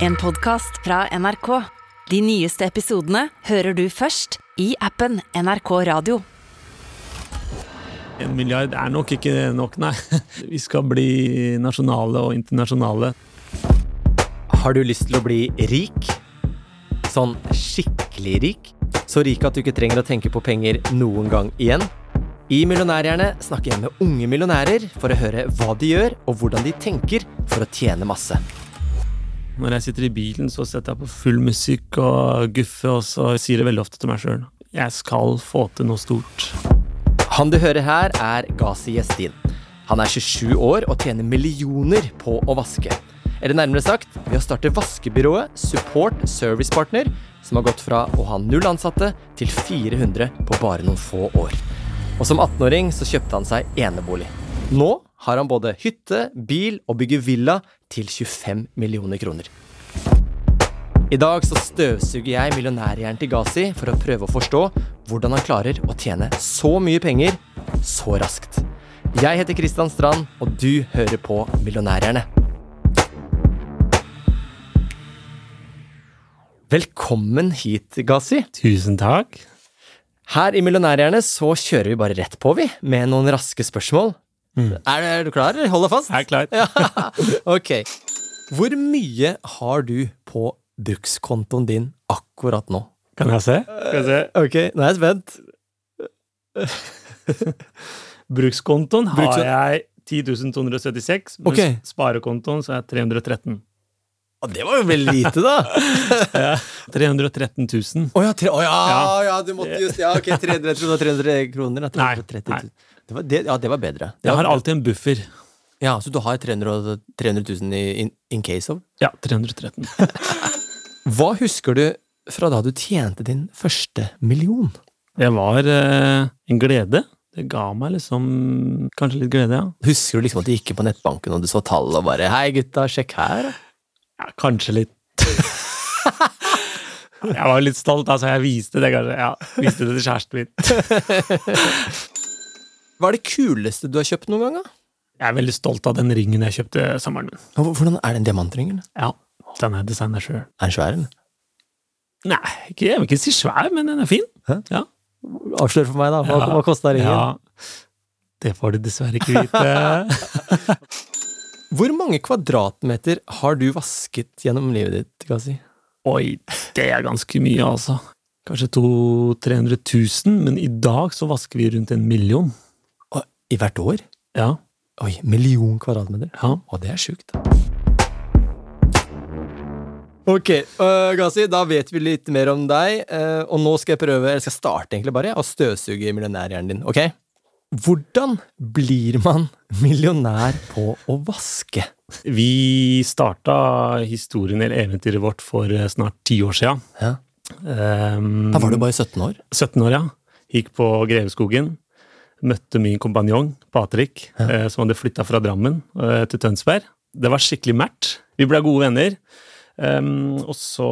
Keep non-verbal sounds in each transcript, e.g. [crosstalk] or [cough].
En podkast fra NRK. De nyeste episodene hører du først i appen NRK Radio. En milliard er nok ikke nok, nei. [laughs] Vi skal bli nasjonale og internasjonale. Har du lyst til å bli rik? Sånn skikkelig rik? Så rik at du ikke trenger å tenke på penger noen gang igjen? I Millionærhjerne snakker jeg med unge millionærer for å høre hva de gjør, og hvordan de tenker for å tjene masse. Når jeg sitter i bilen, så setter jeg på full musikk og guffe, og så sier det veldig ofte til meg sjøl jeg skal få til noe stort. Han du hører her, er Ghazi Gjestin. Han er 27 år og tjener millioner på å vaske. Eller nærmere sagt ved å starte vaskebyrået Support Service Partner, som har gått fra å ha null ansatte til 400 på bare noen få år. Og som 18-åring så kjøpte han seg enebolig. Nå har han både hytte, bil og bygger villa til 25 millioner kroner. I dag så støvsuger jeg millionærhjernen til Gazi for å prøve å forstå hvordan han klarer å tjene så mye penger så raskt. Jeg heter Kristian Strand, og du hører på Millionærhjerne. Velkommen hit, Gazi. Tusen takk. Her i Millionærhjerne så kjører vi bare rett på, vi, med noen raske spørsmål. Mm. Er, er du klar? Hold deg fast. Jeg er klar. [laughs] Ja. Ok. Hvor mye har du på brukskontoen din akkurat nå? Kan jeg se? Kan jeg se? Ok, nå er jeg spent. [laughs] Brukskontoen har Brukskon- jeg 10 276, mens Ok. sparekontoen så er jeg 313. Å, det var jo veldig lite, da. [laughs] Ja, 313 000. Å ja, tre, å, ja, ja. Ja. du måtte just Ja, ok, 300, jeg trodde det var 300 kroner. Da. Nei, 330 nei. 000. Det var, det, ja, det var bedre. Det Jeg var, har alltid en buffer. Ja, Så du har 300, 300 000 i, in, in case of? Ja, 313. [laughs] Hva husker du fra da du tjente din første million? Det var eh, en glede. Det ga meg liksom kanskje litt glede, ja. Husker du liksom at du gikk på nettbanken og du så tallet og bare Hei, gutta, sjekk her. ja kanskje litt [laughs] Jeg var litt stolt, altså. Jeg viste det kanskje. Ja, viste det til kjæresten min. [laughs] Hva er det kuleste du har kjøpt noen gang? da? Jeg er veldig stolt av den ringen jeg kjøpte sommeren min. Hvordan er det en diamantringen? Ja, den er designa sjøl. Er den svær, eller? Nei, ikke, jeg vil ikke si svær, men den er fin. Hæ? Ja. Avslør for meg, da. Hva, Ja. hva kosta ringen? Ja, det får du dessverre ikke vite. [laughs] Hvor mange kvadratmeter har du vasket gjennom livet ditt, Gazi? Oi, det er ganske mye, altså. Kanskje 200 000-300 000, men i dag så vasker vi rundt en million. I hvert år? Ja, Oi, million kvadratmeter? ja. Og det er sjukt. Ok, uh, Gazi, da vet vi litt mer om deg, Uh, og nå skal jeg prøve, eller skal starte egentlig bare, å støvsuge millionærhjernen din, ok? Hvordan blir man millionær på å vaske? Vi starta historien eller eventyret vårt for eh, snart ti år sia. Ja. Um, Da var du bare 17 år. 17 år, ja. Gikk på Greveskogen. Møtte min kompanjong, Patrick, ja. som hadde flytta fra Drammen eh, til Tønsberg. Det var skikkelig mært. Vi ble gode venner. Um, og så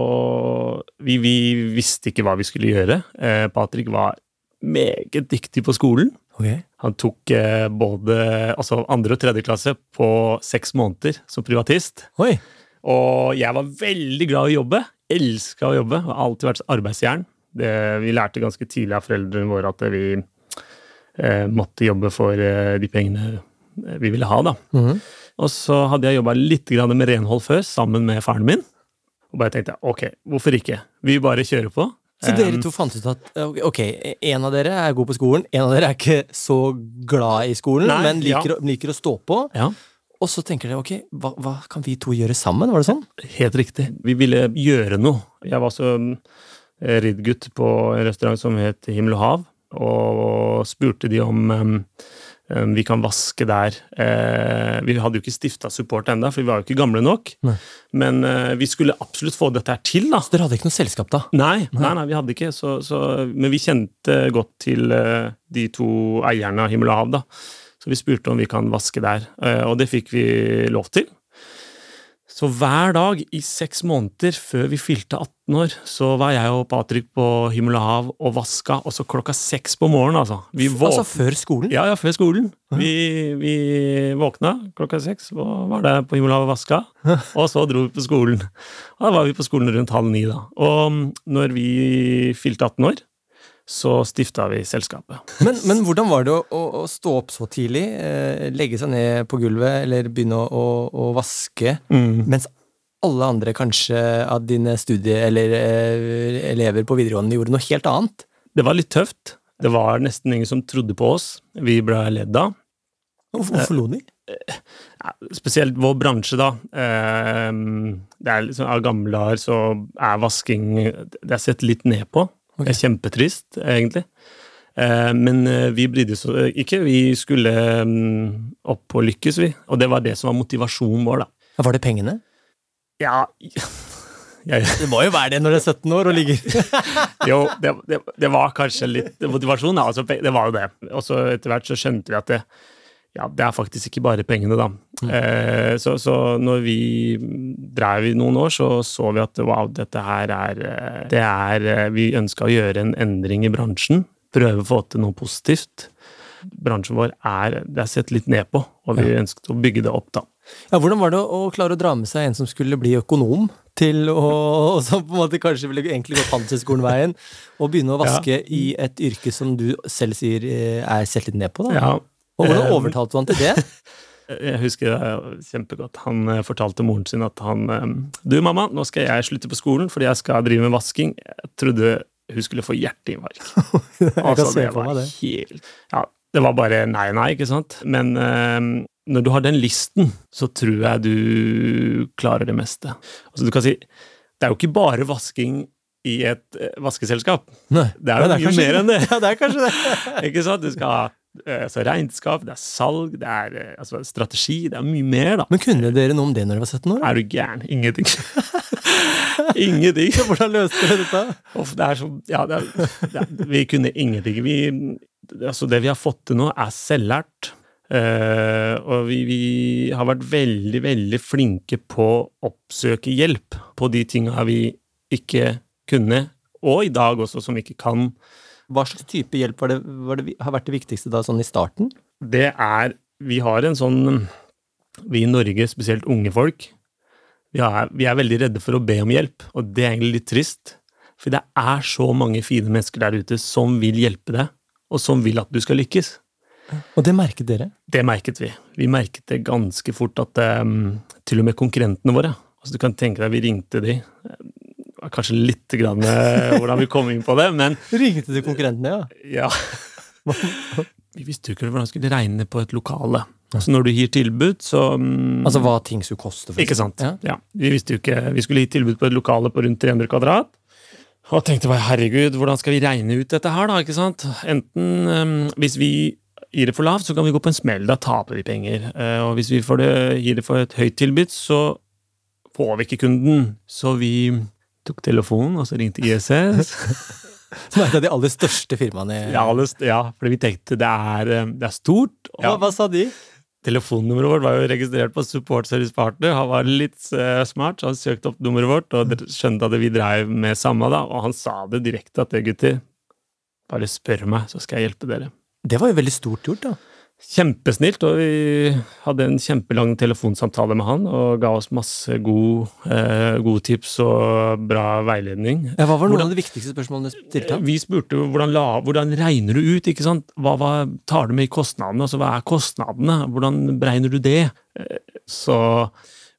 vi, vi visste ikke hva vi skulle gjøre. Eh, Patrick var meget dyktig på skolen. Okay. Han tok eh, både altså andre og tredje klasse på seks måneder som privatist. Oi. Og jeg var veldig glad i å jobbe. Elska å jobbe. Har alltid vært arbeidsjern. Det, vi lærte ganske tidlig av foreldrene våre at vi eh, måtte jobbe for eh, de pengene eh, vi ville ha. da. Mhm. Og så hadde jeg jobba litt med renhold før, sammen med faren min. Og bare tenkte jeg, ok, hvorfor ikke? Vi bare kjører på. Så dere Um, to fant ut at ok, en av dere er god på skolen, en av dere er ikke så glad i skolen, Nei, men liker, ja. å, liker å stå på. Ja, Og så tenker dere ok, hva, hva kan vi to gjøre sammen? Var det sånn? helt riktig. Vi ville gjøre noe. Jeg var også mm, riddgutt på en restaurant som het Himmel og hav, og spurte de om um, vi kan vaske der. Eh, vi hadde jo ikke stifta support ennå, for vi var jo ikke gamle nok. Nei. Men eh, vi skulle absolutt få dette her til, da. Så dere hadde ikke noe selskap da? Nei, nei, nei, vi hadde ikke, så, så, men vi kjente godt til eh, de to eierne av Himmel og hav, da. Så vi spurte om vi kan vaske der, eh, og det fikk vi lov til. Så hver dag i seks måneder før vi fylte 18 år, så var jeg og Patrick på Himmel og hav og vaska, og så klokka seks på morgenen, altså. Vi Altså før skolen? ja, ja, før skolen. Vi, vi våkna klokka seks, og var der på Himmel og hav og vaska, [laughs] og så dro vi på skolen. Og da var vi på skolen rundt halv ni, da. Og når vi fylte 18 år, så stifta vi selskapet. Men, men hvordan var det å, å, å stå opp så tidlig, eh, legge seg ned på gulvet eller begynne å, å, vaske, mens alle andre kanskje av dine studie- eller eh, elever på videregående gjorde noe helt annet? Det var litt tøft. Det var nesten ingen som trodde på oss. Vi ble ledd av. Hvorfor, hvorfor lo de? Ja, spesielt vår bransje, da. Eh, det er liksom, Av gamle dager så er vasking Det er sett litt ned på. Det er kjempetrist, egentlig. Eh, men eh, vi brydde oss ikke. Vi skulle mm, opp og lykkes, vi. Og det var det som var motivasjonen vår, da. Var det pengene? Ja [laughs] jeg, Det må jo være det når du er 17 år og ligger [laughs] Jo, det, det, det var kanskje litt motivasjon, da. Altså, det var jo det. Og så etter hvert så skjønte vi at det, ja, det er faktisk ikke bare pengene, da. Eh, så, så når vi drev i noen år, så så vi at wow, dette her er eh, Det er eh, Vi ønska å gjøre en endring i bransjen. Prøve å få til noe positivt. Bransjen vår er det er sett litt ned på, og vi ønsket å bygge det opp, da. Ja, Hvordan var det å klare å dra med seg en som skulle bli økonom, til å og [laughs] som på en måte kanskje ville egentlig gått Handelshøyskolen-veien, og begynne å vaske i et yrke som du selv sier eh, er sett litt ned på? da? Ja, Og hvordan eh, overtalte du han til det? [laughs] Jeg husker det kjempegodt. Han eh, fortalte moren sin at han eh, Du, mamma, nå skal jeg slutte på skolen fordi jeg skal drive med vasking. Jeg trodde hun skulle få hjerteinfarkt. [laughs] Altså, det var det. helt Ja, det var bare nei, nei, ikke sant? Men eh, når du har den listen, så tror jeg du klarer det meste. Altså, du kan si Det er jo ikke bare vasking i et vaskeselskap. Nei. Det er jo mye mer enn det. [laughs] Ja, det er kanskje det. Ikke sant? Du skal ha altså, regnskap, det er salg, det er eh, altså, strategi. Det er mye mer, da. Men kunne dere noe om det når dere var 17 år? da? Er du gæren? Ingenting. [laughs] ingenting. [laughs] Hvordan løste dere dette? Uff, det er så Ja, det er, det er, vi kunne ingenting. Vi, altså, det vi har fått til nå, er selvlært. Uh, og vi, vi har vært veldig, veldig flinke på å oppsøke hjelp på de tinga vi ikke kunne, og i dag også, som vi ikke kan. Hva slags type hjelp var det, var det, har vært det viktigste da, sånn i starten? det er Vi har en sånn Vi i Norge, spesielt unge folk, vi er, vi er veldig redde for å be om hjelp, og det er egentlig litt trist. For det er så mange fine mennesker der ute som vil hjelpe deg, og som vil at du skal lykkes. Og det merket dere? Det merket vi. Vi merket det ganske fort at um, til og med konkurrentene våre altså Du kan tenke deg, vi ringte de. Kanskje litt grann, eh, hvordan vi kom inn på det, men Ringte du konkurrentene, ja? ja. Vi visste jo ikke hvordan vi skulle regne på et lokale. Så når du gir tilbud, så mm, Altså hva ting skulle koste? Ikke sant. Ja. Ja. Vi visste jo ikke Vi skulle gi tilbud på et lokale på rundt 300 kvadrat. Og tenkte bare herregud, hvordan skal vi regne ut dette her, da? ikke sant? Enten um, Hvis vi gir det for lavt, så kan vi gå på en smell. Da taper vi penger. Uh, og hvis vi får det, gir det for et høyt tilbud, så får vi ikke kunden. Så vi tok telefonen, og så ringte ISS. [laughs] Som er et av de aller største firmaene. Ja, ja for vi tenkte det er, eh, det er stort. Ja. hva sa de? Telefonnummeret vårt var jo registrert på Support Service Partner. Han var litt eh, smart, så han søkte opp nummeret vårt og skjønte at vi dreiv med samme. da, Og han sa det direkte at det, gutter, bare spør meg, så skal jeg hjelpe dere. Det var jo veldig stort gjort, da. Kjempesnilt, og vi hadde en kjempelang telefonsamtale med han og ga oss masse god, eh, god tips og bra veiledning. Ja, hva var noen Hvordan- av de viktigste spørsmålene du stilte? Vi spurte hvordan, la, hvordan regner du ut, ikke sant? Hva, hva tar du med i kostnadene? Altså, hva er kostnadene? Hvordan beregner du det? Eh, Så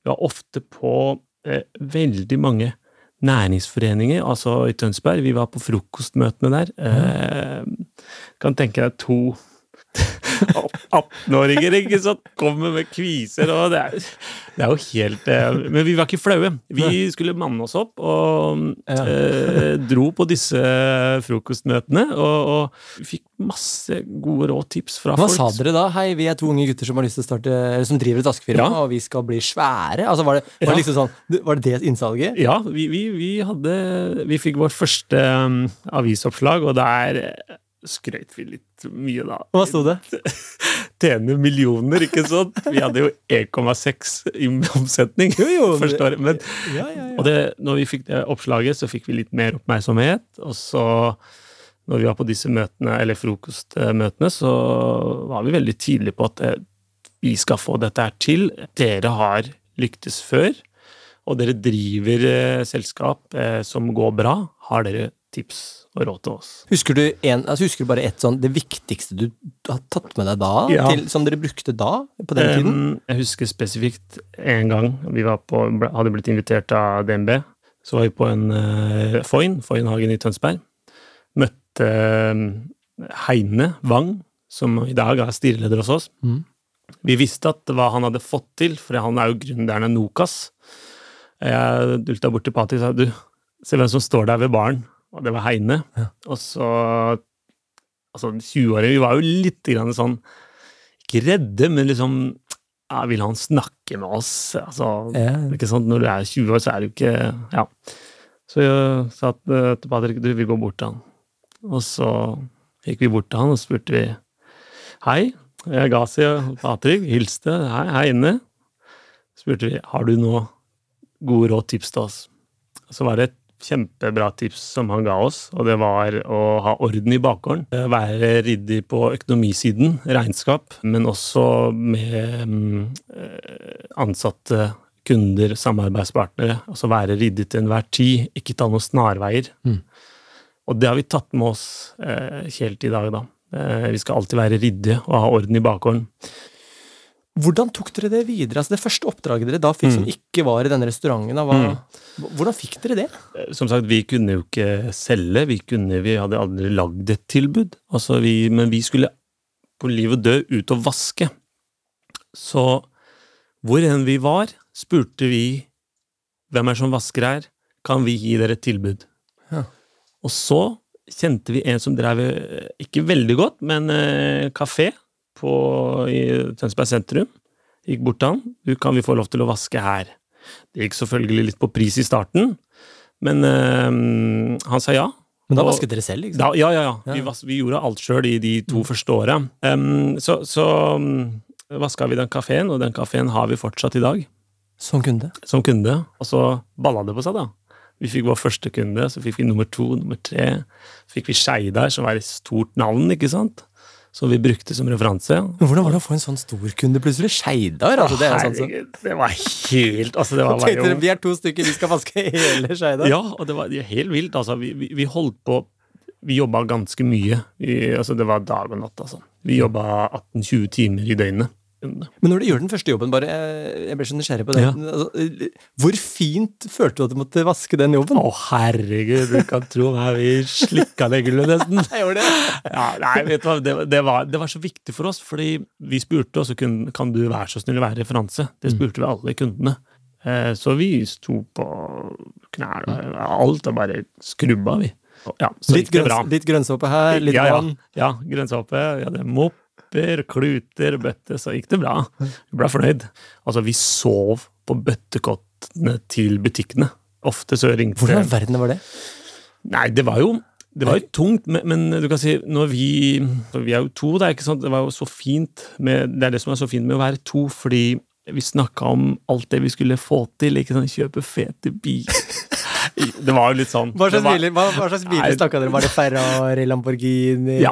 vi var ofte på eh, veldig mange næringsforeninger, altså i Tønsberg. Vi var på frokostmøtene der. Eh, kan tenke deg to 18-åringer ikke sant? kommer med kviser og det er, det er jo helt eh, Men vi var ikke flaue. Vi skulle manne oss opp og eh, dro på disse frokostmøtene og, og fikk masse gode råd tips fra Hva folk. sa dere da? Hei, vi er to unge gutter som har lyst til å starte Eller som driver et askefirma, Ja. og vi skal bli svære. Altså, var det, var det liksom sånn Var det det innsalget? Ja, vi, vi, vi hadde Vi fikk vårt første um, avisoppslag, og det eh, skrøt vi litt mye, da. Hva sto det? [laughs] tjene millioner, ikke sant? Vi hadde jo 1,6 i omsetning Jo, jo, første året. Men, Ja, ja, ja. og det, når vi fikk det oppslaget, så fikk vi litt mer oppmerksomhet. Og så, når vi var på disse møtene, eller frokostmøtene, så var vi veldig tydelige på at eh, vi skal få dette her til. Dere har lyktes før, og dere driver eh, selskap eh, som går bra. Har dere tips og råd til oss? Husker du, en, altså husker du bare et sånn, det viktigste du har tatt med deg da, Ja. til, som dere brukte da, på den tiden? Um, jeg husker spesifikt en gang vi var på, hadde blitt invitert av DNB. Så var vi på en uh, Foyn, Foynhagen i Tønsberg. Møtte uh, Heine Wang, som i dag er styreleder hos oss. Mm. Vi visste at hva han hadde fått til, for han er jo gründeren av Nokas. Jeg dulta bort til Pati og sa du, se hvem som står der ved baren. Og det var Heine. Ja. Og så Altså, 20-åringer, vi var jo litt grann sånn ikke redde, men liksom ja, Vil han snakke med oss? Altså, Ja. ikke sant? Når du er 20 år, så er du ikke Ja. Så jeg sa til til Patrick du, vi går bort til han. Og så gikk vi bort til han og spurte vi Hei, jeg ga seg Patrick. Hilste. Hei, hei inne. Spurte vi har du noe gode råd, tips til oss. Så var det et kjempebra tips som han ga oss, og det var å ha orden i bakgården. Eh, Være ryddig på økonomisiden, regnskap, men også med eh, ansatte, kunder, samarbeidspartnere. Altså være ryddig til enhver tid, ikke ta noen snarveier. Mm. Og det har vi tatt med oss eh, helt i dag, da. Vi skal alltid være ryddige og ha orden i bakgården. Hvordan tok dere det videre? Altså Det første oppdraget dere da fikk som Mm. ikke var i denne restauranten, da, mm. hvordan fikk dere det? Eh, Som sagt, vi kunne jo ikke selge, vi, kunne, vi hadde aldri lagd et tilbud. Altså vi, men vi skulle på liv og død ut og vaske. Så hvor enn vi var, spurte vi hvem er som vasker her, kan vi gi dere et tilbud? Ja. Og så kjente vi en som drev, eh, ikke veldig godt, men eh, kafé på, i Tønsberg sentrum. Gikk bort til han. Du, kan vi få lov til å vaske her? Det gikk selvfølgelig litt på pris i starten, men øh, han sa ja. Men da vasket dere selv, ikke Da, ja, ja, ja. Vi, vas, vi gjorde alt sjøl i de to første åra. Um, så så um, vaska vi den kafeen, og den kafeen har vi fortsatt i dag, Som kunde. som kunde. Og så balla det på seg, da. Vi fikk vår første kunde, så fikk vi nummer to, nummer tre. Så fikk vi Skeidar, som var et stort navn, ikke sant? Som vi brukte som referanse. Men hvordan var det å få en sånn storkunde plutselig? Skeidar? Altså, det sånn som det var helt Altså, det var bare, jo... Vi er to stykker, vi skal vaske [laughs] hele Skeidar? Ja, og det var helt vilt. Altså, vi, vi, vi holdt på Vi jobba ganske mye. Vi, altså, det var dag og natt, altså. Vi jobba 18-20 timer i døgnet. Men når du gjør den første jobben, bare eh, Jeg ble så nysgjerrig på det. Ja. Altså, hvor fint følte du at du måtte vaske den jobben? Å, herregud, du kan tro meg, vi slikka det gullet nesten. Jeg [laughs] gjorde det. Ja, nei, vet du hva, det, det, var, det var så viktig for oss, fordi vi spurte, og så kunne, kan du være så snill å være referanse. Det spurte vi alle kundene. Eh, Så vi sto på knær og alt, og bare skrubba, vi. Ja, så Litt, grønns, litt grønnsåpe her, litt ja, ja. vann. Ja, grønnsåpe. Vi hadde mopper, kluter, bøtter, så gikk det bra. Vi ble fornøyd. Altså, vi sov på bøttekottene til butikkene. Ofte så ringte Hvordan i verden var det? Nei, det var jo det var jo tungt, men, men du kan si når vi Vi er jo to, det er ikke sant? Det var jo så fint med, Det er det som er så fint med å være to, fordi vi snakka om alt det vi skulle få til. ikke sant? Kjøpe fete biler. Det var jo litt sånn. Hva slags var- biler, hva, hva slags biler snakka dere Var det Ferrari, Lamborghini Ja.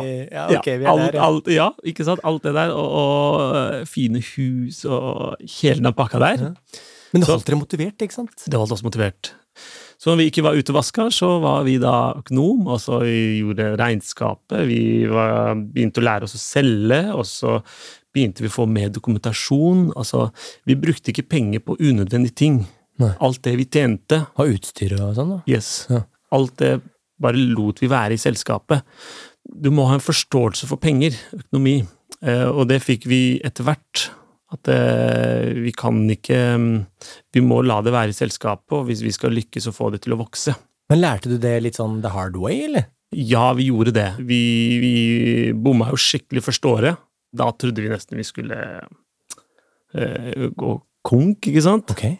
ok, vi er alt, der. Ja. alt, ja, ikke sant? Alt det der, og, og øh, fine hus og hele den pakka der. Ja. Men det holdt dere motivert, ikke sant? Det holdt oss motivert. Så når vi ikke var ute og vaska, så var vi da økonom, og så vi gjorde regnskapet. Vi var, begynte å lære oss å selge, og så begynte vi å få mer dokumentasjon. Altså, vi brukte ikke penger på unødvendige ting. Nei. Alt det vi tjente, Ha utstyr og sånn, da. yes. Ja. Alt det bare lot vi være i selskapet. Du må ha en forståelse for penger, økonomi, eh, og det fikk vi etter hvert. At eh, vi kan ikke mm, Vi må la det være i selskapet, og hvis vi skal lykkes å få det til å vokse. Men lærte du det litt sånn the hard way, eller? Ja, vi gjorde det. Vi, vi bomma jo skikkelig første året. Da trodde vi nesten vi skulle eh, gå konk, ikke sant? Okay.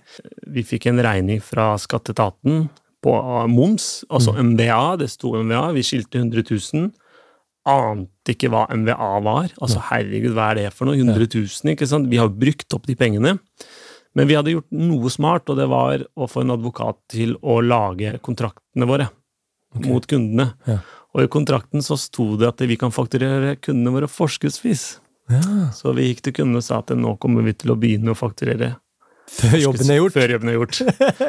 Vi fikk en regning fra skatteetaten på moms, altså MVA, det sto MVA, vi skilte 100 000. ante ikke hva MVA var. Altså, herregud, hva er det for noe? 100 000, ikke sant? Vi har brukt opp de pengene. Men vi hadde gjort noe smart, og det var å få en advokat til å lage kontraktene våre mot kundene. Ja. Og i kontrakten så sto det at vi kan fakturere kundene våre forskuddsvis. Ja. Så vi gikk til kundene og sa at nå kommer vi til å begynne å fakturere Før jobben er gjort. Før jobben er gjort.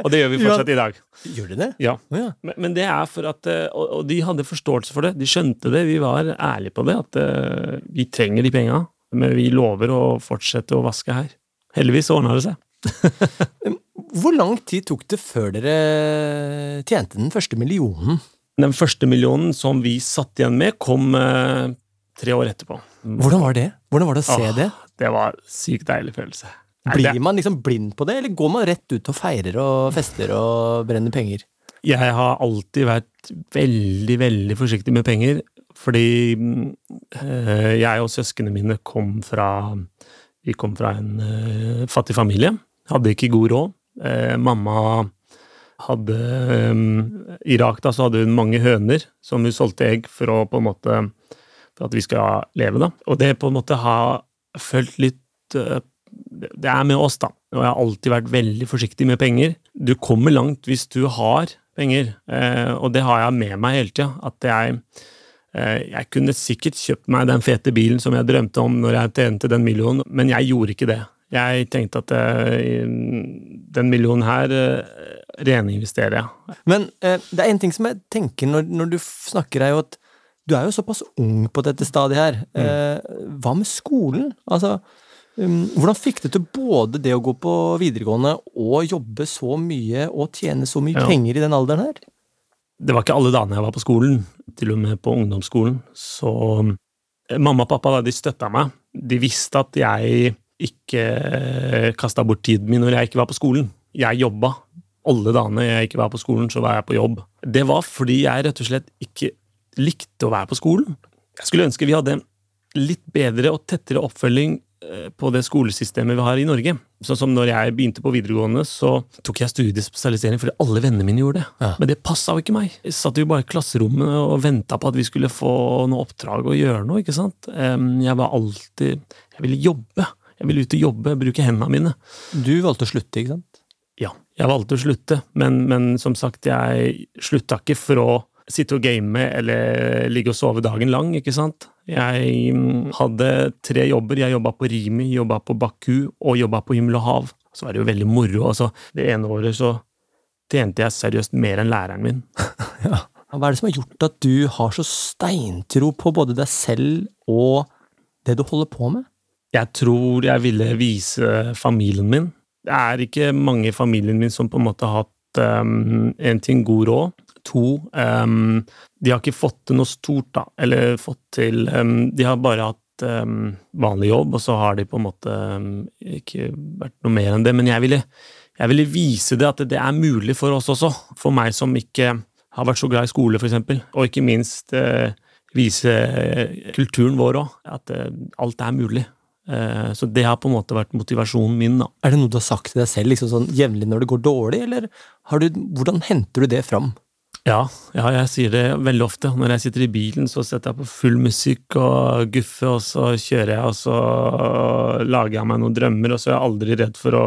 Og det gjør vi [laughs] fortsatt i dag. Gjør de det? Ja. Ja. Men, men det er for at eh, og, og de hadde forståelse for det. De skjønte det. Vi var ærlige på det. At eh, vi trenger de penga. Men vi lover å fortsette å vaske her. Heldigvis ordna det seg. [laughs] [laughs] Hvor lang tid tok det før dere tjente den første millionen? Den første millionen som vi satt igjen med, kom eh, tre år etterpå. Hvordan var det? Hvordan var det å se Åh, det? Det var sykt deilig følelse. Nei, Blir det- man liksom blind på det, eller går man rett ut og feirer og fester og brenner penger? Jeg har alltid vært veldig, veldig forsiktig med penger, fordi eh, jeg og søsknene mine kom fra Vi kom fra en øh, fattig familie. Hadde ikke god råd. Eh, mamma hadde eh, I Irak da så hadde hun mange høner som hun solgte egg for å på en måte For at vi skal leve, da. Og det på en måte har følt litt eh, det er med oss, da. Og jeg har alltid vært veldig forsiktig med penger. Du kommer langt hvis du har penger, eh, og det har jeg med meg hele tida. At jeg eh, Jeg kunne sikkert kjøpt meg den fete bilen som jeg drømte om når jeg tjente den millionen, men jeg gjorde ikke det. Jeg tenkte at den millionen her reninvesterer jeg. Men det er en ting som jeg tenker når, når du snakker, er jo at du er jo såpass ung på dette stadiet her. Mm. hva med skolen? Altså, um, hvordan fikk du til både det å gå på videregående og jobbe så mye og tjene så mye Ja. penger i den alderen her? Det var ikke alle dagene jeg var på skolen, til og med på ungdomsskolen. Så eh, mamma og pappa de støtta meg. De visste at jeg ikke kasta bort tiden min når jeg ikke var på skolen. Jeg jobba. Alle dagene jeg ikke var på skolen, så var jeg på jobb. Det var fordi jeg rett og slett ikke likte å være på skolen. Jeg skulle ønske vi hadde litt bedre og tettere oppfølging eh, på det skolesystemet vi har i Norge. Sånn som når jeg begynte på videregående, så tok jeg studiespesialisering fordi alle vennene mine gjorde det. Ja. Men det passa jo ikke meg. Jeg satt jo bare i klasserommet og venta på at vi skulle få noe oppdrag og gjøre noe, ikke sant. Jeg var alltid Jeg ville jobbe. Jeg ville ut og jobbe, bruke hendene mine. Du valgte å slutte, ikke sant? Ja, jeg valgte å slutte, men, men som sagt, jeg slutta ikke for å sitte og game eller ligge og sove dagen lang, ikke sant. Jeg mm, hadde tre jobber. Jeg jobba på Rimi, jobba på Baku og jobba på Himmel og hav. Så var det jo veldig moro. altså. Det ene året så tjente jeg seriøst mer enn læreren min. [laughs] Hva er det som har gjort at du har så steintro på både deg selv og det du holder på med? Jeg tror jeg ville vise familien min. Det er ikke mange i familien min som på en måte har hatt um, en ting god råd. To, um, de har ikke fått til noe stort, da. Eller fått til um, De har bare hatt um, vanlig jobb, og så har de på en måte ikke vært noe mer enn det. Men jeg ville, jeg ville vise det, at det er mulig for oss også. For meg som ikke har vært så glad i skole, eksempel. Og ikke minst uh, vise eh, kulturen vår òg. At uh, alt er mulig. Så det har på en måte vært motivasjonen min, da. Er det noe du har sagt til deg selv liksom sånn jevnlig når det går dårlig, eller du, hvordan henter du det fram? Ja, ja, jeg sier det veldig ofte. Når jeg sitter i bilen, så setter jeg på full musikk og guffe, og så kjører jeg, og så lager jeg meg noen drømmer, og så er jeg aldri redd for å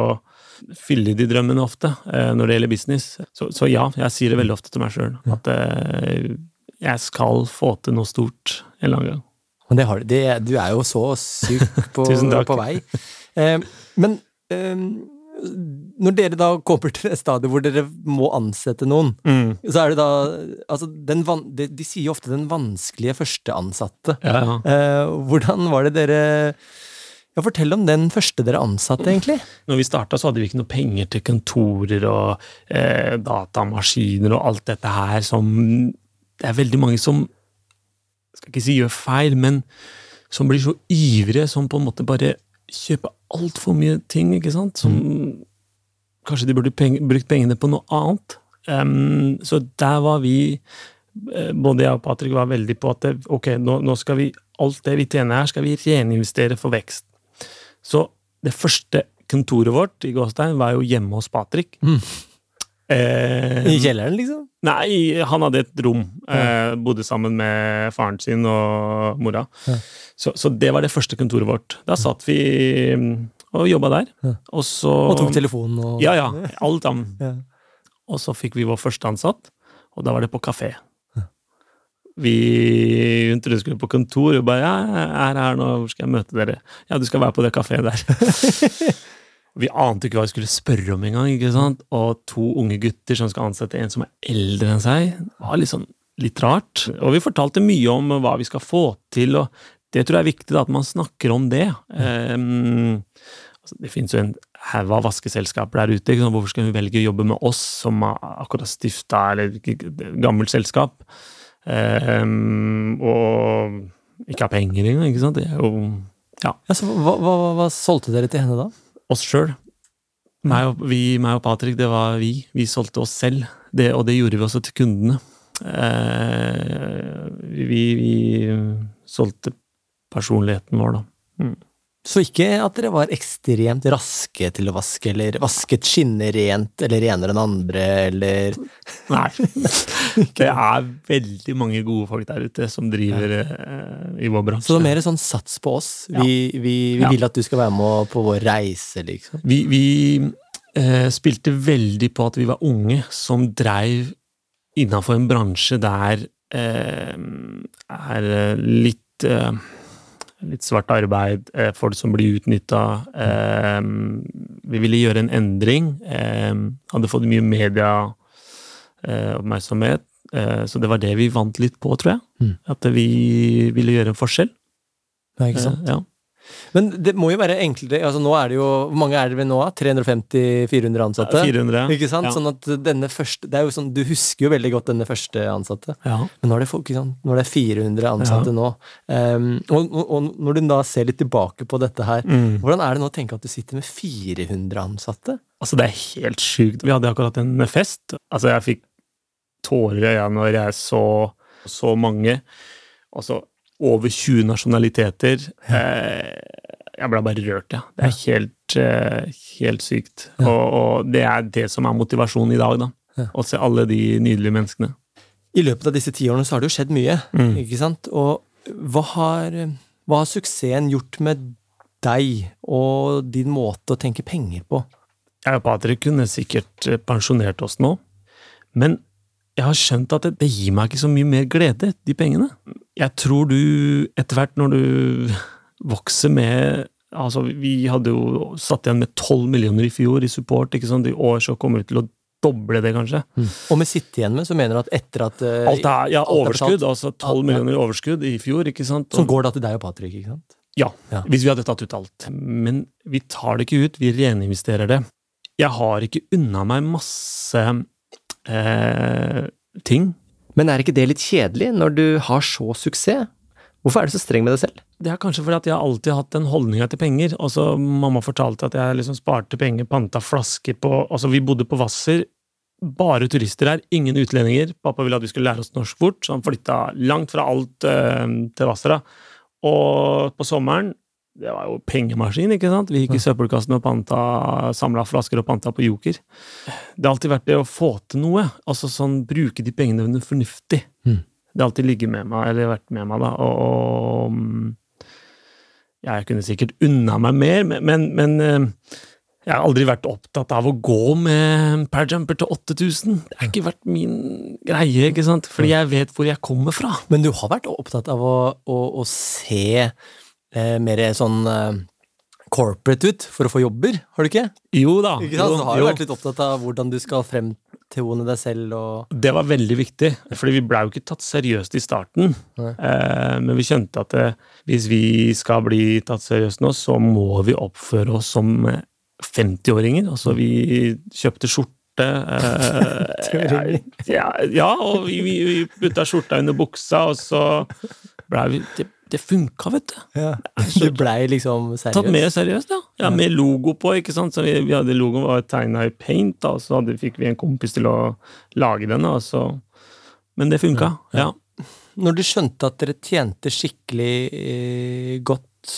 fylle de drømmene ofte, eh, når det gjelder business. Så, så ja, jeg sier det veldig ofte til meg sjøl, at eh, jeg skal få til noe stort en eller annen gang. Men det har du. Det, du er jo så sykt på, [laughs] på vei. Eh, men eh, når dere da kommer til det stadiet hvor dere må ansette noen, så er det da altså den van, de, de sier jo ofte den vanskelige førsteansatte. Ja, ja. Eh, hvordan var det dere ja, Fortell om den første dere ansatte, egentlig. Når vi starta, så hadde vi ikke noe penger til kontorer og eh, datamaskiner og alt dette her som Det er veldig mange som skal ikke si gjør feil, men som blir så ivrige, som på en måte bare kjøper altfor mye ting, ikke sant? Som Kanskje de burde peng, brukt pengene på noe annet. Um, så der var vi eh, Både jeg og Patrick var veldig på at det, ok, nå, nå skal vi alt det vi tjener her, skal vi reninvestere for vekst. Så det første kontoret vårt i Gåstein var jo hjemme hos Patrick. Eh, I kjelleren, liksom? Nei, han hadde et rom. Eh, bodde sammen med faren sin og mora. Ja. Så, så det var det første kontoret vårt. Da satt vi mm, og jobba der. Ja. Og så Og tok telefonen og Ja, ja. Alt sammen. [laughs] Ja. Og så fikk vi vår første ansatt, og da var det på kafé. Vi hun trodde vi skulle på kontor, og bare ja, 'Jeg er her nå, hvor skal jeg møte dere?' 'Ja, du skal være på det kafeet der'. [laughs] vi ante ikke hva vi skulle spørre om engang. ikke sant? Og to unge gutter som skal ansette en som er eldre enn seg. Det var sånn litt rart. Og vi fortalte mye om hva vi skal få til, og det tror jeg er viktig, da, at man snakker om det. Um, altså, det finnes jo en haug av vaskeselskaper der ute. Ikke sant? Hvorfor skal vi velge å jobbe med oss som har akkurat stifta eller et gammelt selskap, um, og ikke har penger engang? ikke sant? Det er jo ja, Ja, så hva, hva, hva solgte dere til henne da? Oss sjøl. Meg, meg og Patrick, det var vi. Vi solgte oss selv, det, og det gjorde vi også til kundene. Eh, vi, vi solgte personligheten vår, da. Så ikke at dere var ekstremt raske til å vaske, eller vasket skinner rent, eller renere enn andre, eller [laughs] Nei. Det er veldig mange gode folk der ute som driver ja. i vår bransje. Så det er mer sånn sats på oss. Vi, vi, vi Ja. vil at du skal være med på vår reise, liksom. Vi, vi eh, spilte veldig på at vi var unge som dreiv innafor en bransje der eh, er eh, litt eh, Litt svart arbeid, eh, folk som blir utnytta. Eh, vi ville gjøre en endring. Eh, hadde fått mye medieoppmerksomhet. Eh, så det var det vi vant litt på, tror jeg. Mm. At vi ville gjøre en forskjell. Det er ikke sant? Ja. Men det må jo være enklere altså Nå er det jo Hvor mange er det nå? da? 350-400 ansatte? 400. Ikke sant? Ja. Sånn at denne første Det er jo sånn, Du husker jo veldig godt denne første ansatte. Ja. Men nå er det, folk? Nå er det 400 ansatte nå. Um, og, og når du da ser litt tilbake på dette her, Mm. hvordan er det nå å tenke at du sitter med 400 ansatte? Altså, det er helt sjukt. Vi hadde akkurat en fest. Altså, jeg fikk tårer i øynene når jeg så så mange. Altså, over 20 nasjonaliteter. Eh, jeg ble bare rørt, ja. Det er helt, eh, helt sykt. Ja. Og, og det er det som er motivasjonen i dag, da. Ja. Å se alle de nydelige menneskene. I løpet av disse ti årene så har det jo skjedd mye, Mm. ikke sant? Og hva har, hva har suksessen gjort med deg og din måte å tenke penger på? Jeg og Patrick kunne sikkert eh, pensjonert oss nå, men jeg har skjønt at det, det gir meg ikke så mye mer glede, de pengene. Jeg tror du, etter hvert når du vokser med Altså, vi hadde jo satt igjen med 12 millioner i fjor i support, ikke sant. I år så kommer vi til å doble det, kanskje. Og med sitte igjen med, så mener du at etter at uh, Alt er, ja, alt er overskudd. Er Altså 12 millioner i overskudd i fjor, ikke sant. Som går da til deg og Patrick, ikke sant? Ja, Ja. hvis vi hadde tatt ut alt. Men vi tar det ikke ut, vi reninvesterer det. Jeg har ikke unna meg masse eh, ting. Men er ikke det litt kjedelig når du har så suksess? Hvorfor er du så streng med deg selv? Det er kanskje fordi at jeg alltid har hatt den holdninga til penger. Også, mamma fortalte at jeg liksom sparte penger, panta flasker på Altså, vi bodde på Hvasser. Bare turister her, ingen utlendinger. Pappa ville at vi skulle lære oss norsk fort, så han flytta langt fra alt øh, til Hvassera. Og på sommeren Det var jo pengemaskin, ikke sant? Vi gikk i søppelkassen og panta, samla flasker og panta på Joker. Det har alltid vært det å få til noe. Altså sånn bruke de pengene fornuftig. Mm. Det har alltid ligget med meg, eller vært med meg, da. Og, og mm, jeg kunne sikkert unna meg mer, men, men, eh, jeg har aldri vært opptatt av å gå med parajumper til 8000. Det har ikke vært min greie, ikke sant? Fordi jeg vet hvor jeg kommer fra. Men du har vært opptatt av å, å, å se eh, mer sånn eh, corporate ut for å få jobber, har du ikke? Jo da. Ikke sant? jo, Du har jo vært litt opptatt av hvordan du skal fremtone deg selv og Det var veldig viktig, for vi blei jo ikke tatt seriøst i starten. Eh, men vi skjønte at eh, hvis vi skal bli tatt seriøst nå, så må vi oppføre oss som eh, 50-åringer. Altså, vi kjøpte skjorte. Eh, [laughs] ja, ja, og vi, vi, vi putta skjorta under buksa, og så blei vi Det, funka, vet du. Du blei liksom seriøs? Tatt mer seriøst, ja. ja. Med logo på, ikke sant. Så vi, vi hadde logoen var tegna i paint, da, og så hadde, fikk vi en kompis til å lage den, og så Men det funka, ja. Når du skjønte at dere tjente skikkelig eh, godt,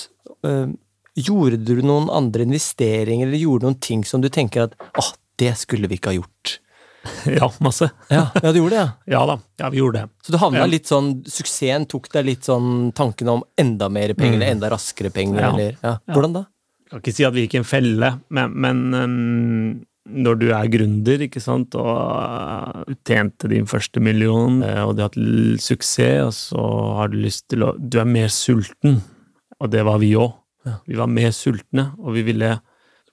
eh, gjorde du noen andre investeringer, eller gjorde noen ting som du tenker at åh, det skulle vi ikke ha gjort? [laughs] Ja, masse. Ja, ja du gjorde det, ja. [laughs] Ja da, ja, vi gjorde det. Så du havna litt sånn Suksessen tok deg litt sånn tanken om enda mer penger, eller enda raskere penger, Mm. Ja. eller ja. Hvordan da? Jeg kan ikke si at vi gikk i en felle, men, men um, når du er gründer, ikke sant, og øh, tjente din første million, øh, og du har hatt suksess, og så har du lyst til å Du er mer sulten, og det var vi òg. Vi var mer sultne, og vi ville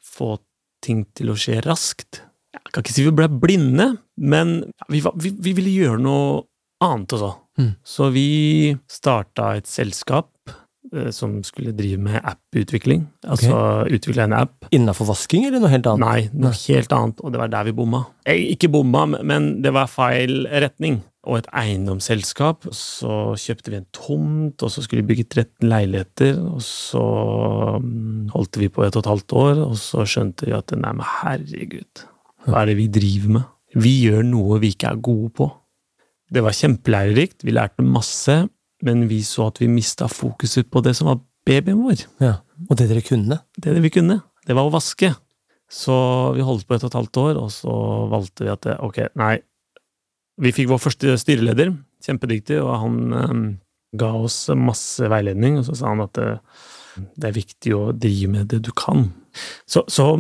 få ting til å skje raskt. Jeg kan ikke si vi ble blinde, men vi, var, vi, vi ville gjøre noe annet også. Mm. Så vi starta et selskap eh, som skulle drive med app-utvikling. Altså utvikle en app. Innafor vasking, eller noe helt annet? Nei, noe helt annet, og det var der vi bomma. Eh, Ikke bomma, men det var feil retning. Og et eiendomsselskap. Så kjøpte vi en tomt, og så skulle vi bygge 13 leiligheter. Og så mm, holdt vi på et og et halvt år, og så skjønte vi at nei, men herregud, hva er det vi driver med? Vi gjør noe vi ikke er gode på. Det var kjempelærerikt, vi lærte masse, men vi så at vi mista fokuset på det som var babyen vår Ja. Og det dere kunne? det vi kunne, det var å vaske. Så vi holdt på et og et halvt år, og så valgte vi at det, ok, nei Vi fikk vår første styreleder, kjempedyktig, og han eh, ga oss masse veiledning, og så sa han at det, det er viktig å drive med det du kan. Så, så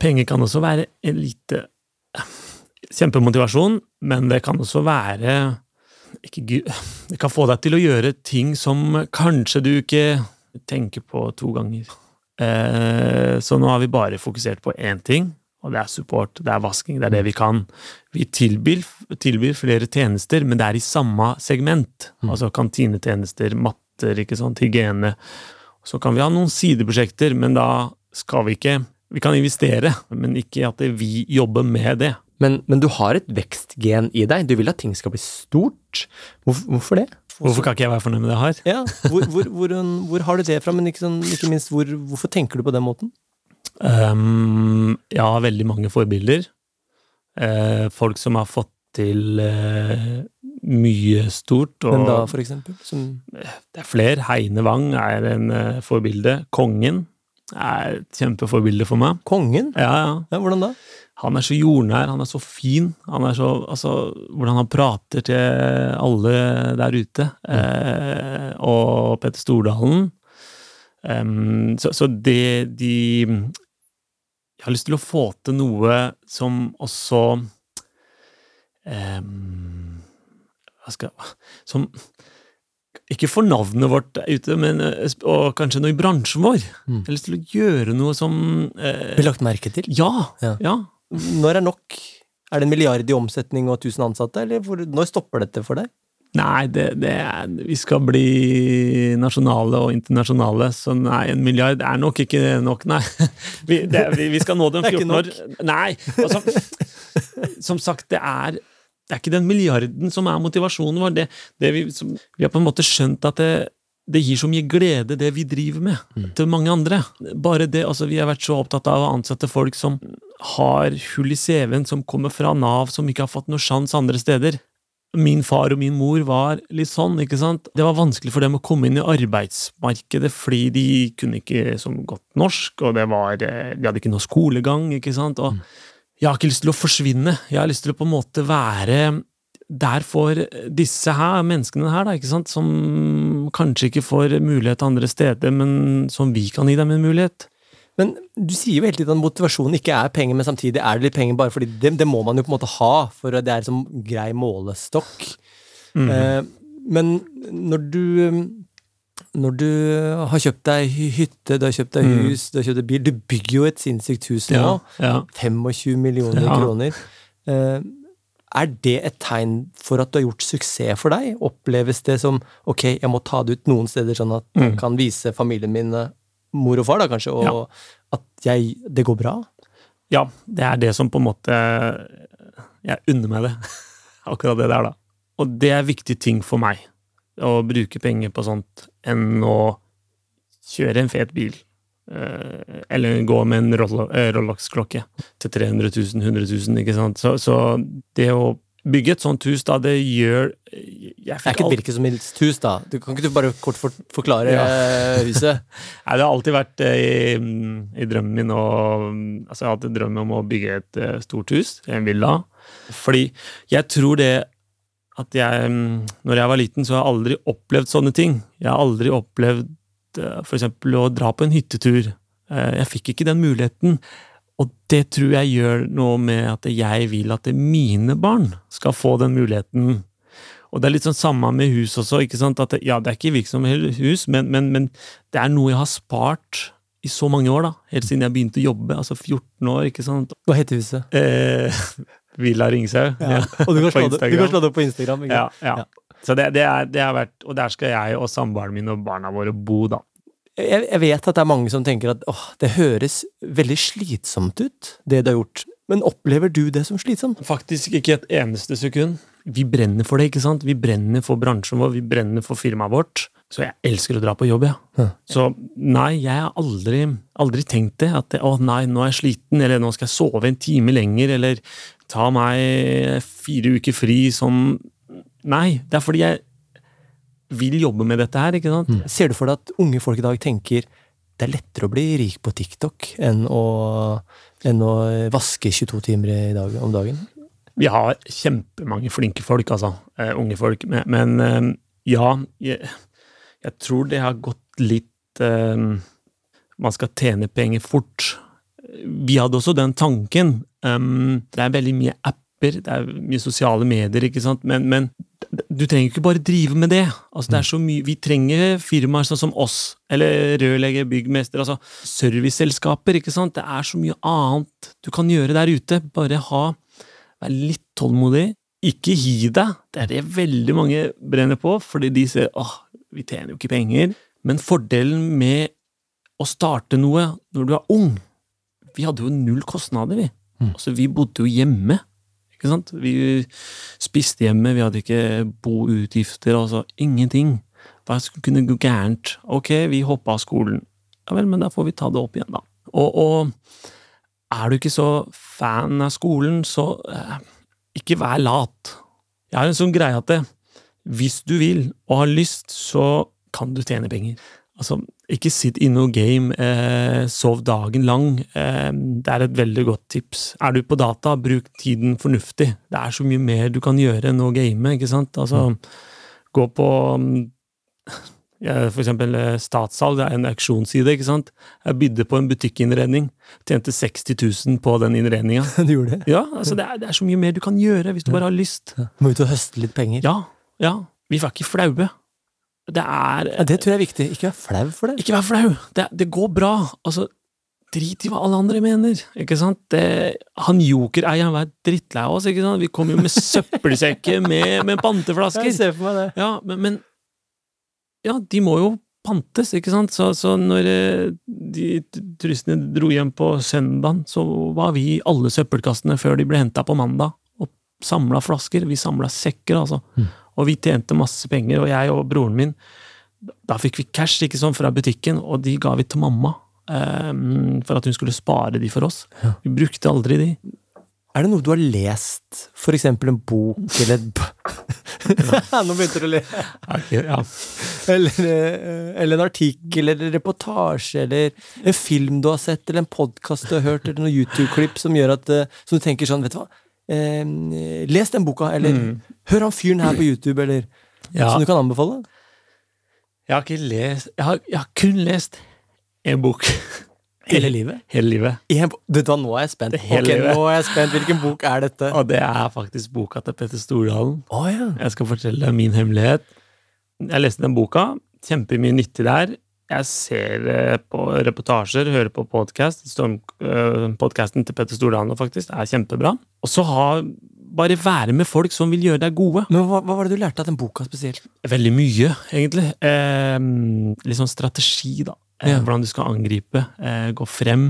penger kan også være en lite Kjempemotivasjon, men det kan også være ikke, Det kan få deg til å gjøre ting som kanskje du ikke tenker på to ganger. Eh, så nå har vi bare fokusert på én ting, og det er support, det er vasking, det er det vi kan. Vi tilbyr, tilbyr flere tjenester, men det er i samme segment. Altså kantinetjenester, matter, ikke sant, hygiene. Så kan vi ha noen sideprosjekter, men da skal vi ikke Vi kan investere, men ikke at vi jobber med det. Men, men du har et vekstgen i deg. Du vil at ting skal bli stort. Hvorfor, hvorfor det? Hvorfor kan ikke jeg være fornøyd med det jeg har? Ja, hvor, hvor, hvor, hvor har du det fra, men ikke, sånn, ikke minst hvor, hvorfor tenker du på den måten? Um, jeg har veldig mange forbilder. Uh, folk som har fått til uh, mye stort. Og Hvem da, for eksempel? Som, det er flere. Heine Wang er en uh, forbilde. Kongen er et kjempeforbilde for meg. kongen? Ja, ja. Ja, hvordan da? Han er så jordnær, han er så fin. Han er så, altså, hvordan han prater til alle der ute. Eh, og Petter Stordalen. Um, så, så det de Jeg har lyst til å få til noe som også um, Hva skal Som ikke for navnet vårt der ute, men eh, og kanskje noe i bransjen vår. Mm. Jeg har lyst til å gjøre noe som eh, Blir lagt merke til? ja, Ja. ja. Når er nok? Er det en milliard i omsetning og 1000 ansatte, eller hvor, når stopper dette for deg? Nei, det, det er, vi skal bli nasjonale og internasjonale, så nei, en milliard er nok ikke nok, nei. [laughs] Vi, det, vi, vi skal nå det om er 14 år. Nei, altså Som sagt, det er, det er ikke den milliarden som er motivasjonen vår. Det, det vi, som, vi har på en måte skjønt at det, det gir så mye glede, det vi driver med, til mange andre. Bare det, altså Vi har vært så opptatt av å ansette folk som har hull i CV-en, som kommer fra Nav, som ikke har fått noe sjanse andre steder. Min far og min mor var litt sånn, ikke sant. Det var vanskelig for dem å komme inn i arbeidsmarkedet fordi de kunne ikke så godt norsk, og det var, eh, de hadde ikke noe skolegang, ikke sant. Og jeg har ikke lyst til å forsvinne. Jeg har lyst til å på en måte være der for disse her, menneskene her, da, ikke sant, som kanskje ikke får mulighet andre steder, men som vi kan gi dem en mulighet. Men du sier jo hele tiden at motivasjonen ikke er penger, men samtidig er det litt penger bare fordi det, det må man jo på en måte ha, for det er som grei målestokk. Mm. Eh, men når du når du har kjøpt deg hytte, du har kjøpt deg Mm. hus, du har kjøpt deg bil Du bygger jo et sinnssykt hus nå. Ja, ja. 25 millioner Ja. kroner. Eh, er det et tegn for at du har gjort suksess for deg? Oppleves det som ok, jeg må ta det ut noen steder, sånn at jeg Mm. kan vise familien min, eh, mor og far, da kanskje, og at jeg, det går bra? Ja, det er det som på en måte Jeg unner meg det. [laughs] Akkurat det der, da. Og det er viktig ting for meg. Å bruke penger på sånt enn å kjøre en fet bil. Eh, Eller gå med en eh, Rolex-klokke til 300 000, 100 000, ikke sant. Så, så det å bygge et sånt hus, da, det gjør Det er ikke et hvilket som helst hus, da. Du, kan ikke du bare kort for, forklare Ja. [laughs] huset? [laughs] Nei, det har alltid vært eh, i, i drømmen min å Altså, jeg har hatt en drøm om å bygge et stort hus, en villa. Fordi jeg tror det at jeg mm, Når jeg var liten, så har jeg aldri opplevd sånne ting. Jeg har aldri opplevd f.eks. for eksempel å dra på en hyttetur. Eh, Jeg fikk ikke den muligheten. Og det tror jeg gjør noe med at jeg vil at mine barn skal få den muligheten. Og det er litt sånn samme med hus også. ikke sant? At det, ja, det er ikke virksomhet hus, men, men, men det er noe jeg har spart i så mange år, da. Helt siden jeg begynte å jobbe. Altså 14 år, ikke sant. Hva heter huset? Eh, [laughs] Villa Ringshaug. Ja. Og du [laughs] kan, slå det, du kan slå det opp på Instagram. Ikke? Ja. Så det, det, er, det har vært Og der skal jeg og samboeren min og barna våre bo, da. Jeg, jeg vet at det er mange som tenker at åh, det høres veldig slitsomt ut, det du har gjort. Men opplever du det som slitsomt? Faktisk ikke et eneste sekund. Vi brenner for det, ikke sant? Vi brenner for bransjen vår, vi brenner for firmaet vårt. Så jeg elsker å dra på jobb, ja. Ja. Så nei, jeg har aldri, aldri tenkt det. At det, å nei, nå er jeg sliten, eller nå skal jeg sove en time lenger, eller ta meg fire uker fri som Nei, det er fordi jeg vil jobbe med dette her, ikke sant? Ser du for deg at unge folk i dag tenker det er lettere å bli rik på TikTok enn å, enn å vaske 22 timer i dag, om dagen? Vi har kjempemange flinke folk, altså. Uh, unge folk. Men, men uh, ja, jeg, jeg tror det har gått litt uh, Man skal tjene penger fort. Vi hadde også den tanken. Um, det er veldig mye apper, det er mye sosiale medier, ikke sant. Men, men du trenger ikke bare drive med det. Altså, det er så mye, vi trenger firmaer sånn som oss, eller rørlegger, byggmester, altså serviceselskaper. ikke sant? Det er så mye annet du kan gjøre der ute. Bare ha Vær litt tålmodig. Ikke gi deg. Det er det veldig mange brenner på, fordi de ser åh, vi tjener jo ikke penger. Men fordelen med å starte noe når du er ung Vi hadde jo null kostnader, vi. Altså, vi bodde jo hjemme. Ikke sant? Vi spiste hjemme, vi hadde ikke boutgifter, altså ingenting. Hva kunne gå gærent? Ok, vi hoppa av skolen. Ja vel, men da får vi ta det opp igjen, da. Og, og er du ikke så fan av skolen, så eh, ikke vær lat. Jeg har en sånn greie at det, hvis du vil og har lyst, så kan du tjene penger. Altså, ikke sitt inne og game, eh, sov dagen lang. Eh, det er et veldig godt tips. Er du på data, bruk tiden fornuftig. Det er så mye mer du kan gjøre enn å game, ikke sant? Altså, gå på mm, ja, for eksempel eh, Statssalg, det er en auksjonsside, ikke sant? Jeg bydde på en butikkinnredning, tjente 60 000 på den innredninga. [laughs] Du gjorde det? Ja, altså det er, det er så mye mer du kan gjøre hvis du bare har lyst. Må ut og høste litt penger. Ja, ja. Vi var ikke flaue. Det er Ja, det tror jeg er viktig. Ikke vær flau for det. Ikke vær flau. Det, det går bra. Altså, drit i hva alle andre mener. Ikke sant? Det, han jokereieren var drittlei av oss, ikke sant? Vi kom jo med søppelsekker [laughs] med, med panteflasker. Jeg ser for meg det. Ja, men, men Ja, de må jo pantes, ikke sant? Så, så når eh, de turistene dro hjem på søndagen, så var vi i alle søppelkassene før de ble henta på mandag, og samla flasker. Vi samla sekker, altså. Og vi tjente masse penger, og jeg og broren min Da fikk vi cash ikke sånn, fra butikken, og de ga vi til mamma. Um, for at hun skulle spare de for oss. Vi brukte aldri de. Er det noe du har lest, for eksempel en bok eller et b- [laughs] Nå begynte du å le. Ja. Eller, eh, eller en artikkel eller en reportasje eller en film du har sett, eller en podkast du har hørt, eller noen YouTube-klipp som gjør at eh, Som du tenker sånn, vet du hva eh, Les den boka, eller hør han fyren her på YouTube, eller Ja. Som du kan anbefale? Jeg har ikke lest Jeg har, jeg har kun lest én bok. [laughs] Hele livet? Hele livet. En, du da, nå er jeg spent. Hele Ok, livet. nå er jeg spent. Hvilken bok er dette? Og det er faktisk boka til Petter Stordalen. Oh, ja. Jeg skal fortelle deg min hemmelighet. Jeg leste den boka. Kjempemye nyttig der. Jeg ser eh, på reportasjer, hører på podkast. Podkasten til Petter Stordalen faktisk er kjempebra. Og så ha Bare være med folk som vil gjøre deg gode. Men hva, hva var det du lærte av den boka spesielt? Veldig mye, egentlig. Eh, litt sånn strategi, da. Eh, Ja. Hvordan du skal angripe. Eh, gå frem.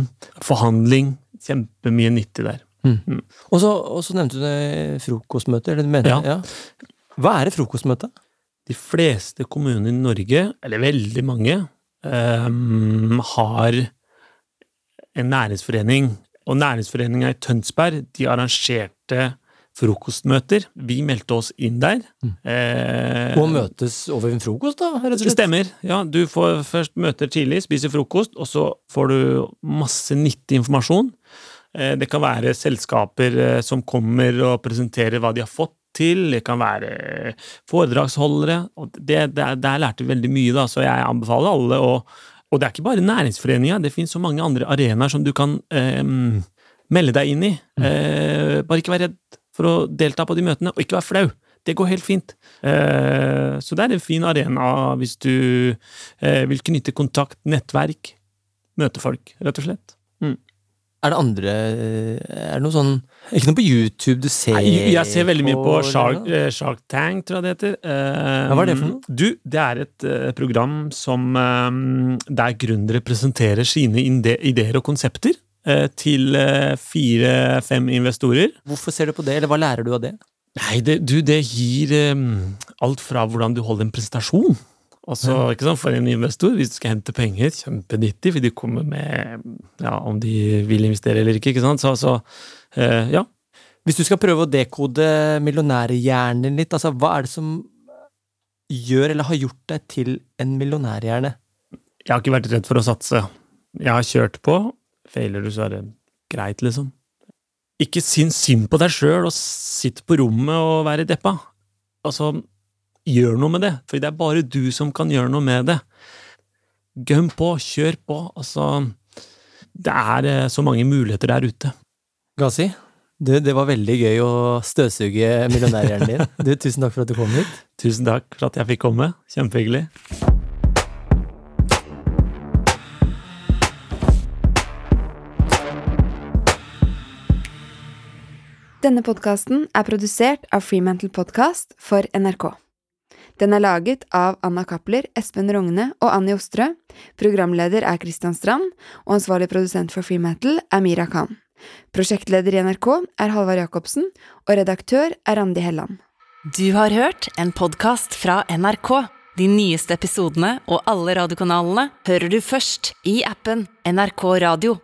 Forhandling. Kjempemye nyttig der. Mm. Mm. og så nevnte du det frokostmøte. Eller mener, Ja. ja. Hva er et frokostmøte? De fleste kommuner i Norge, eller veldig mange, ehm, har en næringsforening. Og næringsforeninga i Tønsberg de arrangerte frokostmøter. Vi meldte oss inn der. Eh, Og møtes over en frokost, da? rett og det slett? stemmer. Ja, du får først møter tidlig, spiser frokost, og så får du masse nyttig informasjon. Eh, Det kan være selskaper eh, som kommer og presenterer hva de har fått til. Det kan være foredragsholdere. og det, det, Der lærte vi veldig mye, da, så jeg anbefaler alle å Og det er ikke bare næringsforeninga, det finnes så mange andre arenaer som du kan eh, melde deg inn i. Eh, bare ikke vær redd for å delta på de møtene, og ikke vær flau. Det går helt fint. Eh, så det er en fin arena hvis du eh, vil knytte kontakt, nettverk, møte folk, rett og slett. Er det andre Er det noe sånn Ikke noe på YouTube du ser Nei, jeg ser veldig mye på Shark, eh, Shark Tank, tror jeg det heter. Eh, hva er det for noe? Du, det er et eh, program som der gründere presenterer sine ideer og konsepter til fire-fem investorer. Hvorfor ser du på det, eller hva lærer du av det? Nei, det, du, det gir um, alt fra hvordan du holder en presentasjon. Altså, ikke sant, For en investor, hvis du skal hente penger, kjempenyttig, for de kommer med ja, om de vil investere eller ikke. ikke sant, Så, så eh, ja. Hvis du skal prøve å dekode millionærhjernen din litt, altså hva er det som gjør eller har gjort deg til en millionærhjerne? Jeg har ikke vært redd for å satse. Jeg har kjørt på. Feiler du, så er det greit, liksom. Ikke syns synd på deg sjøl og sitt på rommet og være deppa. Altså, gjør noe med det, for det er bare du som kan gjøre noe med det. Gønn på, kjør på. Altså, det er eh, så mange muligheter der ute. Gazi, du, det var veldig gøy å støvsuge millionærhjernen din. [laughs] Du, tusen takk for at du kom hit. Tusen takk for at jeg fikk komme. Kjempehyggelig. Denne podkasten er produsert av Freemantle Podcast for NRK. Den er laget av Anna Cappler, Espen Rogne og Annie Ostrø. Programleder er Christian Strand, og ansvarlig produsent for Freemetal er Mira Khan. Prosjektleder i NRK er Halvard Jacobsen, og redaktør er Randi Helland. Du har hørt en podkast fra NRK. De nyeste episodene og alle radiokanalene hører du først i appen NRK Radio.